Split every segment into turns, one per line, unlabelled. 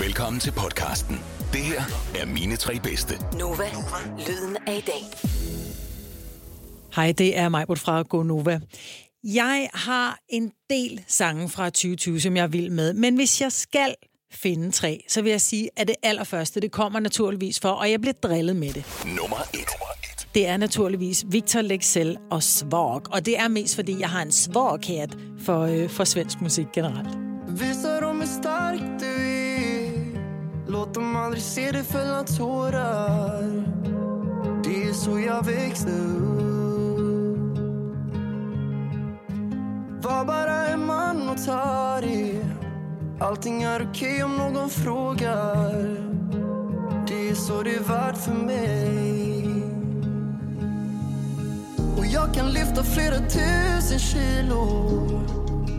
Velkommen til podcasten. Det her er mine tre bedste.
Nova, lyden af i dag.
Hej, det er mig fra GoNova. Jeg har en del sange fra 2020, som jeg vil med, men hvis jeg skal finde tre, så vil jeg sige, at det allerførste, det kommer naturligvis for, og jeg bliver drillet med det.
Nummer et.
Det er naturligvis Victor Lexell og Svog, og det er mest fordi, jeg har en svogkært for, øh, for svensk musik generelt.
Visa Låt dem aldrig se dig fälla tårar Det är så jag växte upp Var bara en man och ta det. Allting är okej om någon frågar Det är så det är värt för mig. Och jag kan lyfta flera tusen kilo.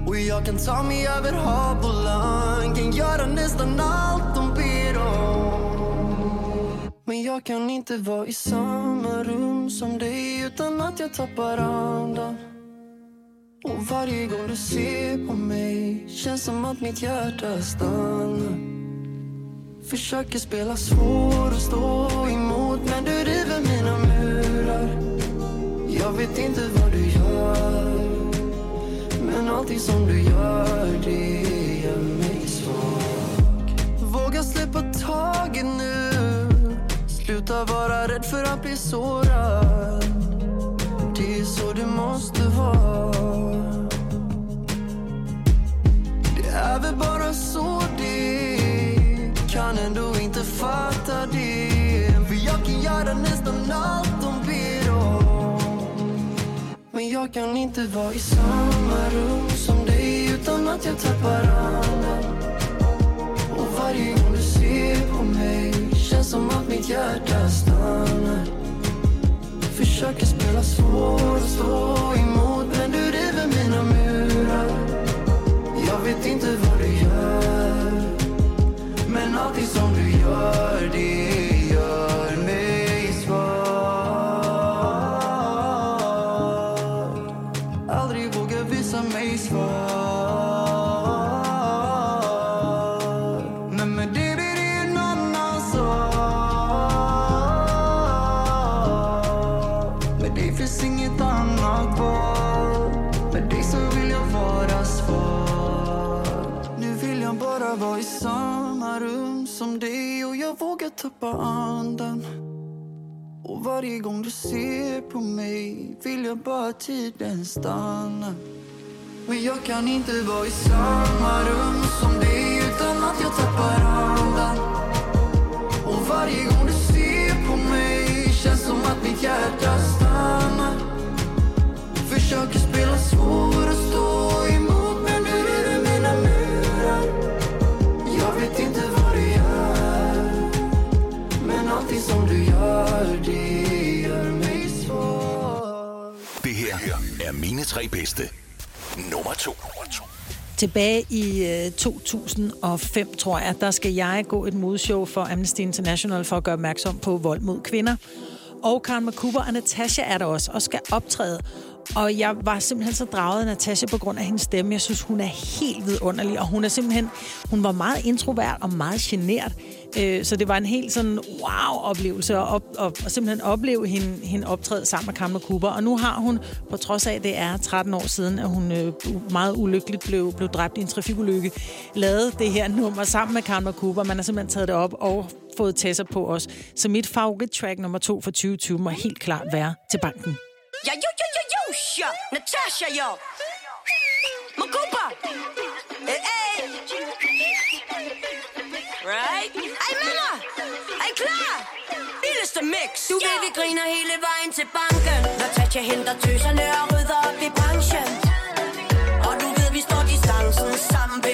Och jag kan ta mig över hav och land Kan göra nästan allt om men jag kan inte vara i samma rum som dig utan att jag tappar andan. Och varje gång du ser på mig känns som att mitt hjärta stannar. Försöker spela svår och stå emot men du river mina murar. Jag vet inte vad du gör men allting som du gör, det. På taget nu. Sluta vara rädd för att bli sårad Det är så det måste vara Det är väl bara så det Kan ändå inte fatta det. För jag kan göra nästan allt de ber om men jag kan inte vara i samma rum som dig utan att jag tappar andan som att mitt hjärta stannar Försöker spela svår och stå emot jag barndom andan och varje gång du ser på mig vill jag bara tiden stanna Men jag kan inte vara i samma rum som dig utan att jag tappar andan. Och varje gång du ser på mig känns som att mitt hjärta stannar Försöker spela svår och
tre bedste. Nummer to.
Tilbage i øh, 2005, tror jeg, der skal jeg gå et modshow for Amnesty International for at gøre opmærksom på vold mod kvinder. Og Karen McCooper og Natasha er der også og skal optræde. Og jeg var simpelthen så draget af Natasha på grund af hendes stemme. Jeg synes, hun er helt vidunderlig, og hun er simpelthen, hun var meget introvert og meget genert. Øh, Så det var en helt sådan wow-oplevelse at op, op, at simpelthen opleve hende, hende optræde sammen med Kamla Cooper. Og nu har hun, på trods af, at det er 13 år siden, at hun øh, meget ulykkeligt blev, blev dræbt i en trafikulykke, lavet det her nummer sammen med Kamla Cooper. Man har simpelthen taget det op og fået Tessa på os. Så mit favorit-track nummer to for 2020 må helt klart være til banken.
Ja, jo, jo, jo, jo, ja. Natasha, jo. Makupa. Vildeste mix. Du ved, vi griner hele vejen til banken. Natasha henter tøserne og rydder op i branchen. Og du ved, vi står distancen sammen.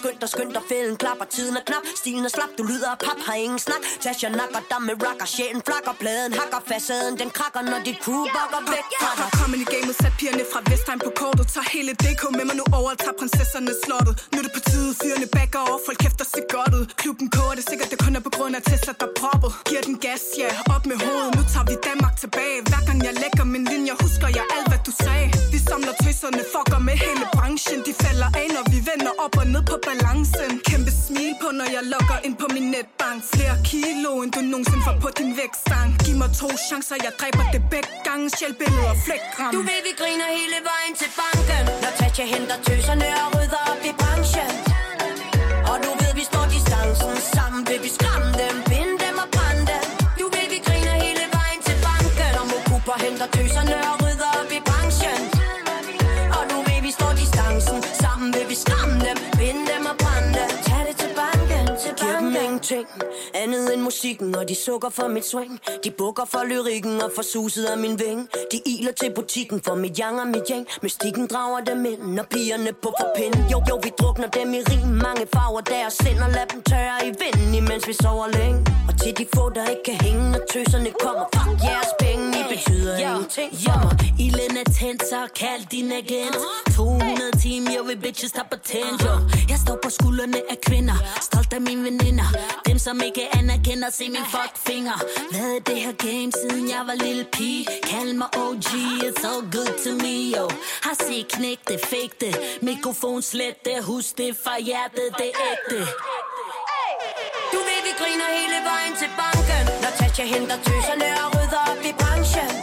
Skynd dig skyndt dig fælden klapper Tiden er knap, stilen er slap, du lyder pap Har ingen snak, Tasha nakker dig med rocker Sjælen flakker, pladen hakker, facaden Den krakker, når dit crew bakker væk fra dig.
Kommer i gamet, sat pigerne fra Vestheim på kortet. Tager hele DK med mig nu over, tager prinsesserne slottet. Nu er det på tide, fyrene backer over, folk kæfter sig godt ud Klubben koger det sikkert, det kun er på grund af Tesla, der proppet Giver den gas, ja, op med hovedet, nu tager vi Danmark tilbage. Hver gang jeg lægger min linje, husker jeg alt, hvad du sagde. Vi samler tøserne, fucker med hele branchen. De falder af, når vender op og ned på balancen. Kæmpe smil på, når jeg logger ind på min netbank. Flere kilo, end du nogensinde får på din vækstang Giv mig to chancer, jeg dræber det begge gange. Sjælbilleder, flækram
Du ved, vi griner hele vejen til banken. Når Tatja henter tøserne banken, til banken Giv dem ingenting andet end musikken Og de sukker for mit swing. De bukker for lyrikken og for suset af min ving. De iler til butikken for mit yang og mit yang. Mystikken drager dem ind, når pigerne på for pind Jo, jo, vi drukner dem i rim. Mange farver deres sind og lad dem tørre i vinden Imens vi sover længe. Og til de få, der ikke kan hænge Når tøserne kommer, fuck jeres penge Betyder ingenting for mig.
Ilden er tændt, så kald din agent. 200 timer, jeg vil bitches tænd, jo Jeg står på skuldrene af kvinder. Stolt af mine veninder. Dem som ikke anerkender, se min fuck finger Været det her game, siden jeg var lille pige? Kald mig OG, it's all good to me, yo. Har set knæk det, fake det Mikrofon slet det, husk det fra hjertet, det er ægte.
Du ved, vi griner hele vejen til banken. Når Tatja henter tøserne og rydder op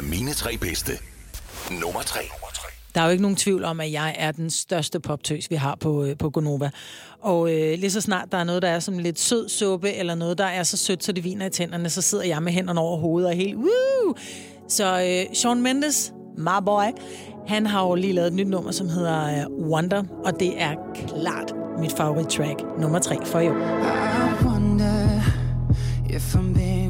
er mine tre bedste. Nummer tre.
Der er jo ikke nogen tvivl om, at jeg er den største poptøs, vi har på, øh, på Gonova. Og øh, lige så snart der er noget, der er som lidt sød suppe, eller noget, der er så sødt, så det viner i tænderne, så sidder jeg med hænderne over hovedet og helt... Woo! Så øh, Sean Mendes, my boy, han har jo lige lavet et nyt nummer, som hedder øh, Wonder, og det er klart mit favorit-track, nummer tre for i år.
I wonder if I'm being.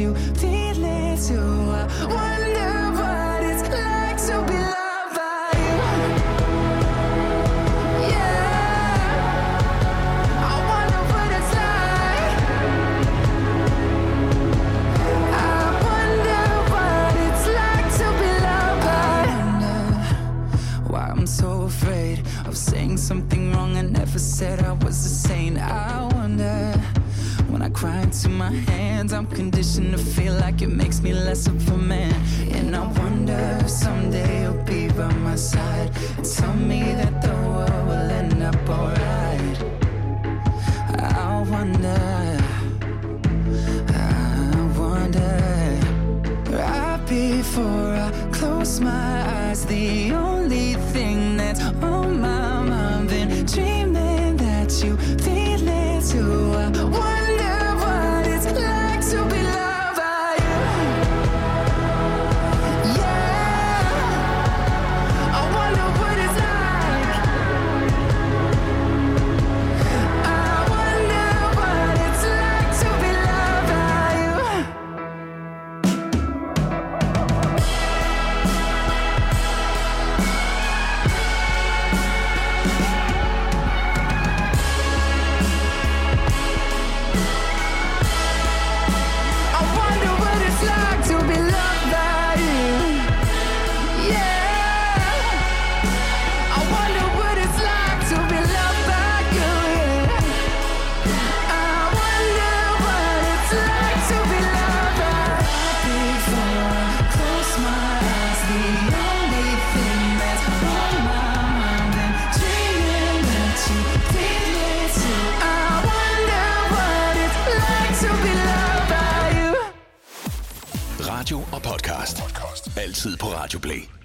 you feel it too. I wonder what it's like to be loved by you. Yeah, I wonder what it's like. I wonder what it's like to be loved by you why I'm so afraid of saying something wrong I never said I was a saint. I wonder when I cry into my hands, I'm feel like it makes me less of a man. And I wonder if someday you'll be by my side tell me that the world will end up alright. I wonder. I wonder right before I close my eyes. The only thing that's on my mind, been dreaming
tid. Altid på Radio Play.